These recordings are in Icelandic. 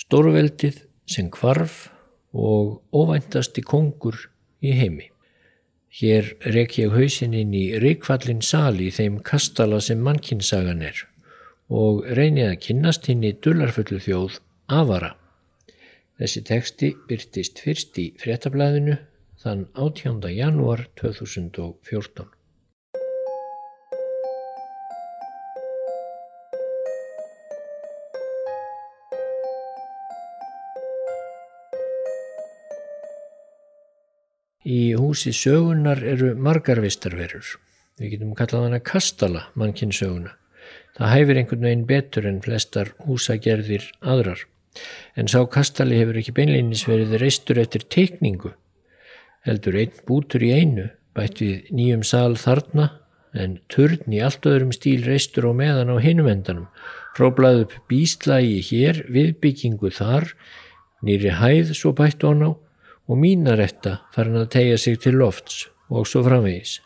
Stórveldið sem kvarf og óvæntasti kongur í heimi. Hér rek ég hausin inn í ríkfallin sal í þeim kastala sem mannkinsagan er og reynið að kynnast hinn í dullarfullu þjóð Avara. Þessi teksti byrtist fyrst í fréttablaðinu þann 18. janúar 2014. Í húsi sögunar eru margar vistarverur. Við getum kallað hana kastala, mannkinn söguna. Það hæfir einhvern veginn betur en flestar húsagerðir aðrar. En sá kastali hefur ekki beinleinis verið reistur eftir teikningu. Heldur einn bútur í einu, bætt við nýjum sal þarna, en turn í allt öðrum stíl reistur á meðan á hinumendanum. Róblað upp bíslægi hér, viðbyggingu þar, nýri hæð svo bætt on á og mínaretta farin að tegja sig til lofts og svo framvegis.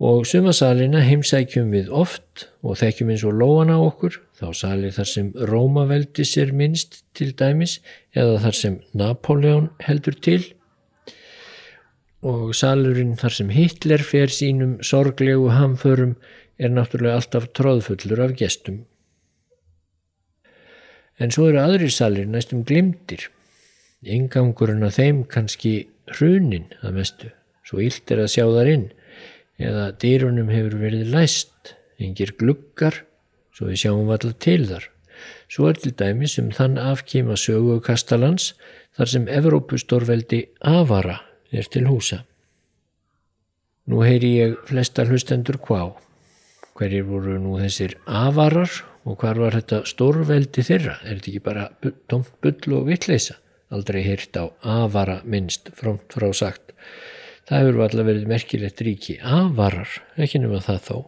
Og sumasalina heimsækjum við oft og þekkjum eins og lóan á okkur, þá salir þar sem Rómaveldi sér minnst til dæmis eða þar sem Napoleon heldur til og salurinn þar sem Hitler fer sínum sorglegu hamförum er náttúrulega alltaf tróðfullur af gestum. En svo eru aðri salir næstum glimtir Ingangurinn að þeim kannski hrunin að mestu, svo illt er að sjá þar inn, eða dýrunum hefur verið læst, engir gluggar, svo við sjáum alltaf til þar. Svo er til dæmis um þann afkíma sögu Kastalans þar sem Evrópustorveldi Avara er til húsa. Nú heyri ég flesta hlustendur hvá. Hverjir voru nú þessir avarar og hvar var þetta stórveldi þeirra? Er þetta ekki bara tómt bull og vittleisa? Aldrei hýrt á avara minnst frómt frá sagt. Það hefur alltaf verið merkilegt ríki. Avarar, ekki nema það þó.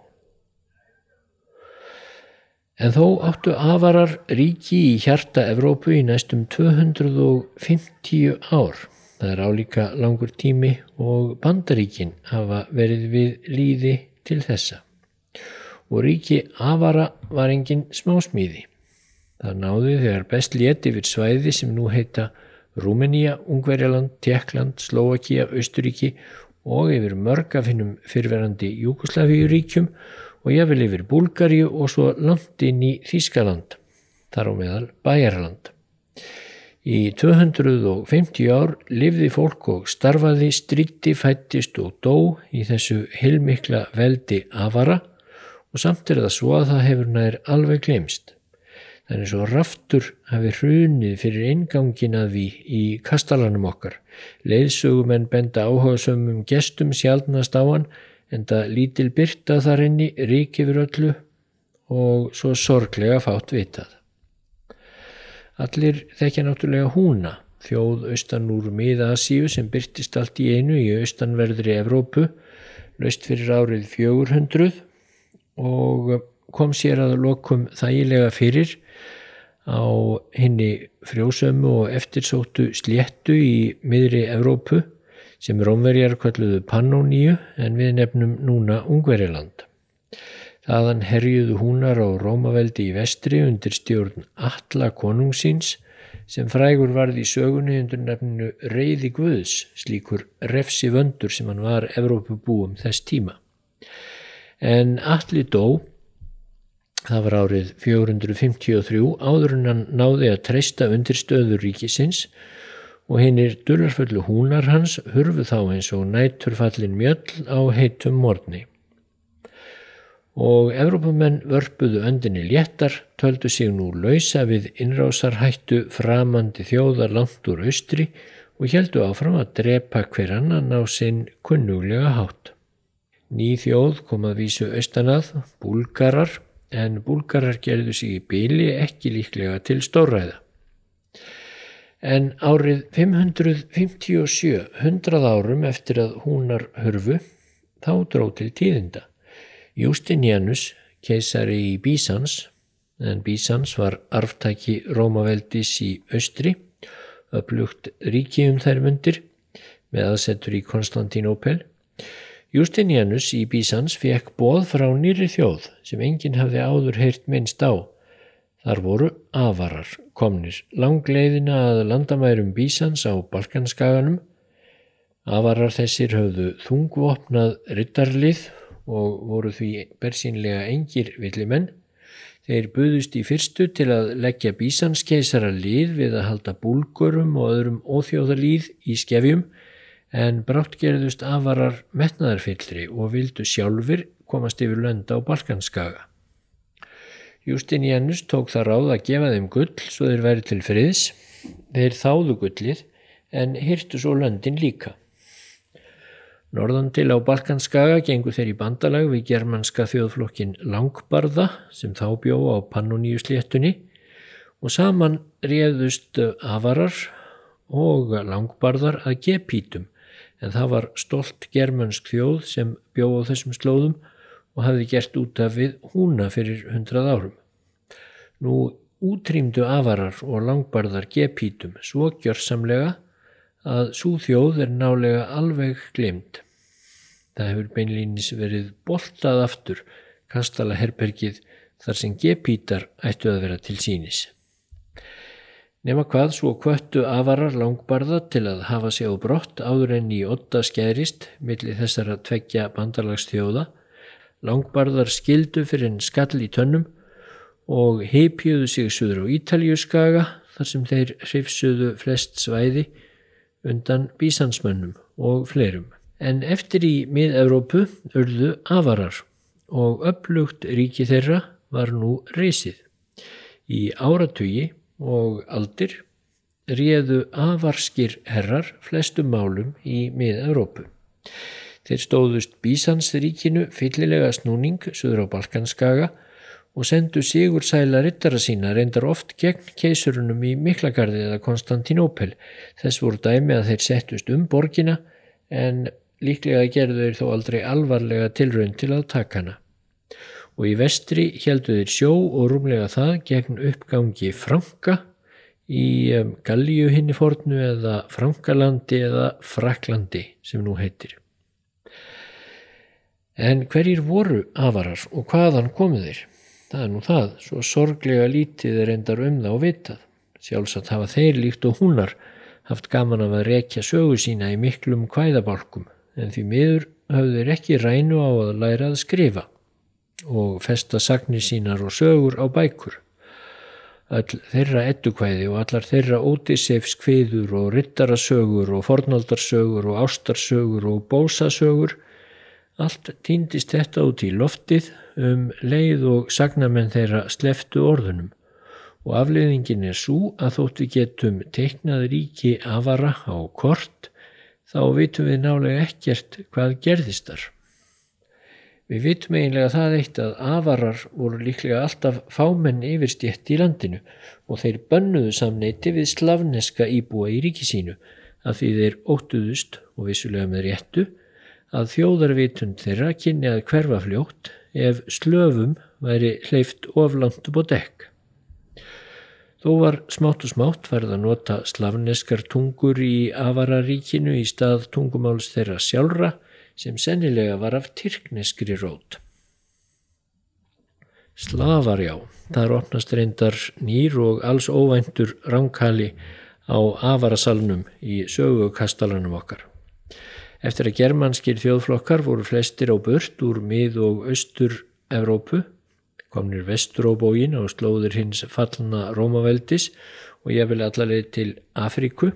En þó áttu avarar ríki í hjarta Evrópu í næstum 250 ár. Það er álíka langur tími og bandaríkin hafa verið við líði til þessa. Og ríki avara var engin smásmíði. Það náði þegar best léti yfir svæði sem nú heita Rúmenía, Ungverjaland, Tjekkland, Slovakia, Austuríki og yfir mörgafinnum fyrverandi Júkoslavíuríkjum og jáfnvel yfir Búlgaríu og svo landin í Þískaland, þar á meðal Bæjarland. Í 250 ár lifði fólk og starfaði, stríti, fættist og dó í þessu heilmikla veldi afara og samt er það svo að það hefur nær alveg glemst. Það er eins og raftur hafi hrunið fyrir eingangin að því í kastalanum okkar. Leiðsögumenn benda áhugasömmum gestum sjálfnast á hann en það lítil byrta þar inni rík yfir öllu og svo sorglega fátt vitað. Allir þekkja náttúrulega húna, þjóð austan úr miða-Asíu sem byrtist allt í einu í austanverðri Evrópu, löst fyrir árið 400 og kom sér að lokum þægilega fyrir á henni frjósömu og eftirsóttu sléttu í miðri Evrópu sem Rómverjar kalluðu Pannoníu en við nefnum núna Ungveriland. Þaðan herjuðu húnar á Rómaveldi í vestri undir stjórn Alla konungsins sem frægur varði í sögunni undir nefninu Reyði Guðs, slíkur refsi vöndur sem hann var Evrópubúum þess tíma. En Alli dó Það var árið 453 áður en hann náði að treysta undir stöður ríkisins og hinnir dullarföllu húnar hans hurfu þá eins og nætturfallin mjöll á heitum morni. Og Evrópumenn vörpuðu öndinni léttar, töldu sig nú lausa við innrásarhættu framandi þjóðar langt úr austri og heldu áfram að drepa hver annan á sinn kunnuglega hátt. Ný þjóð kom að vísu austanað, búlgarar, en búlgarar gerðu sig í byli ekki líklega til stórræða. En árið 557, 100 árum eftir að húnar hörfu, þá dró til tíðinda. Justinianus, keisari í Bísans, en Bísans var arftæki Rómaveldis í austri, upplugt ríki um þær mundir, með aðsettur í Konstantinopel, Justinianus í Bísans fekk bóð frá nýri þjóð sem enginn hafði áður heyrt minnst á. Þar voru avarar komnir langleiðina að landamærum Bísans á Balkanskaganum. Avarar þessir höfðu þungvopnað rittarlið og voru því bersínlega engir villimenn. Þeir buðust í fyrstu til að leggja Bísanskeisara lið við að halda búlgurum og öðrum óþjóðalíð í skefjum en brátt gerðust avarar metnaðarfyllri og vildu sjálfur komast yfir lönda á Balkanskaga. Justinianus tók það ráð að gefa þeim gull svo þeir væri til friðs. Þeir þáðu gullið en hyrtu svo löndin líka. Norðan til á Balkanskaga gengur þeir í bandalag við germanska þjóðflokkin Langbarða sem þá bjó á Pannoníu sléttunni og saman réðust avarar og Langbarðar að gepítum en það var stolt germansk þjóð sem bjó á þessum slóðum og hafði gert út af við húna fyrir hundrað árum. Nú útrýmdu avarar og langbarðar gepítum svo gjörsamlega að svo þjóð er nálega alveg glemt. Það hefur beinlýnis verið boltað aftur kastala herbergið þar sem gepítar ættu að vera til sínis. Nefna hvað svo kvöttu avarar langbarða til að hafa sig á brott áður enn í otta skærist millir þessara tveggja bandalagsþjóða Langbarðar skildu fyrir en skall í tönnum og heipjuðu sig suður á Ítaljuskaga þar sem þeir hrifsuðu flest svæði undan bísansmönnum og fleirum. En eftir í mið-Európu urðu avarar og upplugt ríki þeirra var nú reysið. Í áratugi og aldir réðu avarskir herrar flestum málum í mið-Európu. Þeir stóðust Bísansríkinu fyllilega snúning söður á Balkanskaga og sendu Sigur Sæla rittara sína reyndar oft gegn keisurunum í Miklagarði eða Konstantinópel. Þess voru dæmi að þeir settust um borgina en líklega gerðu þeir þó aldrei alvarlega tilraun til að taka hana. Og í vestri heldu þeir sjó og rúmlega það gegn uppgangi Franka í Gallíu hinni fornu eða Frankalandi eða Fraklandi sem nú heitir. En hverjir voru avarar og hvaðan komu þeir? Það er nú það, svo sorglega lítið er endar um það og vitað. Sjálfsagt hafa þeir líkt og húnar haft gaman af að rekja sögu sína í miklum kvæðabálkum en því miður hafðu þeir ekki rænu á að læra að skrifa og festa sagnir sínar og sögur á bækur. Öll þeirra ettukvæði og allar þeirra ótisefs kviður og rittarasögur og fornaldarsögur og ástarsögur og bósasögur Allt týndist þetta út í loftið um leið og sagnamenn þeirra sleftu orðunum og afleiðingin er svo að þóttu getum teiknað ríki afara á kort þá vitum við nálega ekkert hvað gerðist þar. Við vitum eiginlega það eitt að avarar voru líklega alltaf fámenn yfirstjætt í landinu og þeir bönnuðu samneiti við slavneska íbúa í ríki sínu að því þeir óttuðust og vissulega með réttu að þjóðarvitund þeirra kynni að hverfa fljótt ef slöfum væri hleyft oflant upp á dekk. Þó var smátt og smátt verða að nota slavneskar tungur í Avararíkinu í stað tungumáls þeirra sjálfra sem sennilega var af tyrkneskri rót. Slavarjá, þar opnast reyndar nýr og alls óvæntur ránkali á Avarasalnum í sögukastalanum okkar. Eftir að germanskir þjóðflokkar voru flestir á burt úr mið- og austur-Evrópu, komnir vestur á bógin á slóður hins fallna Rómaveldis og ég vil allarleið til Afríku,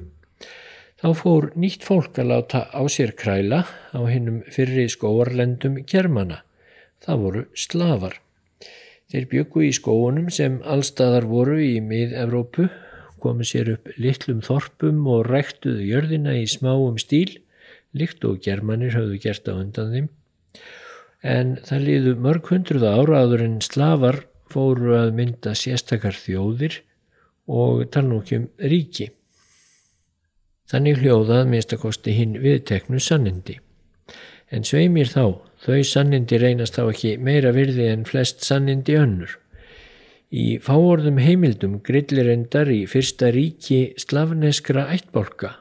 þá fór nýtt fólk að láta á sér kræla á hinnum fyrri skóarlendum germana. Það voru slavar. Þeir byggu í skóunum sem allstaðar voru í mið-Evrópu, komu sér upp litlum þorpum og ræktuðu jörðina í smáum stíl líkt og germanir höfðu gert á undan þeim, en það liðu mörg hundruða áraður en slavar fóru að mynda sérstakar þjóðir og talnúkjum ríki. Þannig hljóðað minnstakosti hinn viðteknu sannindi. En sveimir þá, þau sannindi reynast þá ekki meira virði en flest sannindi önnur. Í fáorðum heimildum grillir endar í fyrsta ríki slavneskra ættbolka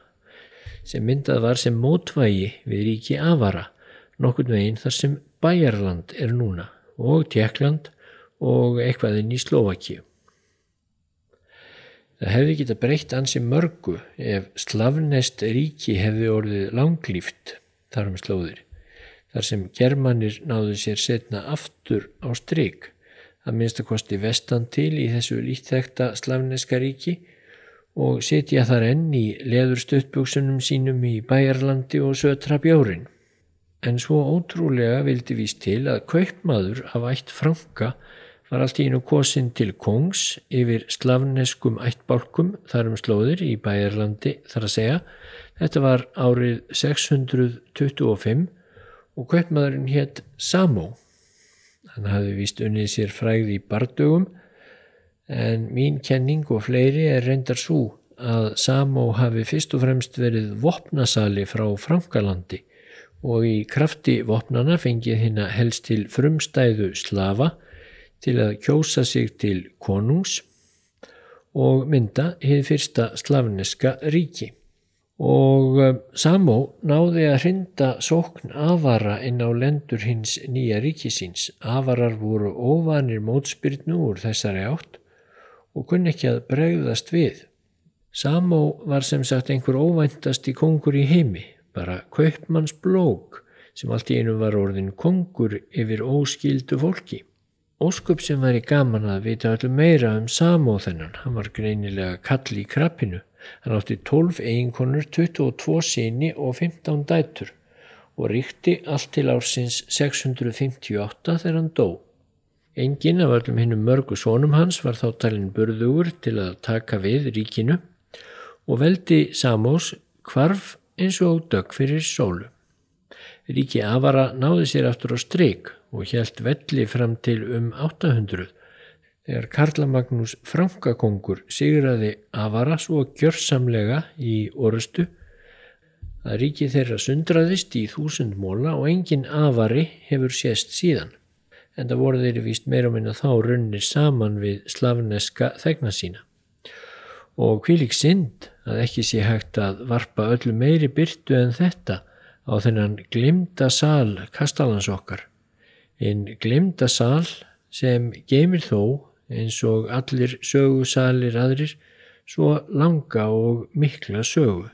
sem myndað var sem mótvægi við ríki Avara, nokkurn veginn þar sem Bæjarland er núna og Tjekkland og eitthvað inn í Slovakíu. Það hefði geta breytt ansi mörgu ef slavnest ríki hefði orðið langlýft þar um slóðir, þar sem germanir náðu sér setna aftur á stryk, að minnst að kosti vestan til í þessu lítþekta slavneska ríki og setja þar enn í leður stöttbúksunum sínum í bæjarlandi og sötra bjórin. En svo ótrúlega vildi víst til að kaupmaður af ætt franka var allt í einu kosin til kongs yfir slavneskum ættbálkum þar um slóðir í Bæjarlandi þar að segja. Þetta var árið 625 og kaupmaðurinn hétt Samó. Hann hafði vist unnið sér fræði í bardögum en mín kenning og fleiri er reyndar svo að Samó hafi fyrst og fremst verið vopnasali frá Frankalandi og í krafti vopnana fengið hinn að helst til frumstæðu slafa til að kjósa sig til konungs og mynda hefði fyrsta slavneska ríki. Og eh, Samó náði að hrinda sókn avara inn á lendur hins nýja ríkisins. Avarar voru óvanir mótspyrnu úr þessari átt og kunni ekki að bregðast við. Samó var sem sagt einhver óvæntast í kongur í heimi, bara kaupmanns blók sem allt í einu var orðin kongur yfir óskildu fólki. Óskup sem væri gaman að vita allir meira um Samó þennan. Hann var greinilega kall í krabbinu. Hann átti 12 eiginkonur, 22 síni og 15 dætur og ríkti allt til ársins 658 þegar hann dó. Engin af öllum hinnum mörgu sónum hans var þá talin burðugur til að taka við ríkinu og veldi Samós kvarf eins og dög fyrir sólu. Ríki Avara náði sér aftur á stryk og hjælt velli fram til um 800 þegar Karlamagnús Frankakongur sigraði Avara svo gjörsamlega í orustu að ríki þeirra sundraðist í þúsund móla og engin Avari hefur sést síðan en það voru þeirri víst meira minna þá runnir saman við slavneska þegna sína. Og kvílik synd að ekki sé hægt að varpa öllu meiri byrtu en þetta á þennan glimta sal kastalans okkar en glemda sal sem geymir þó eins og allir sögusalir aðrir svo langa og mikla sögu.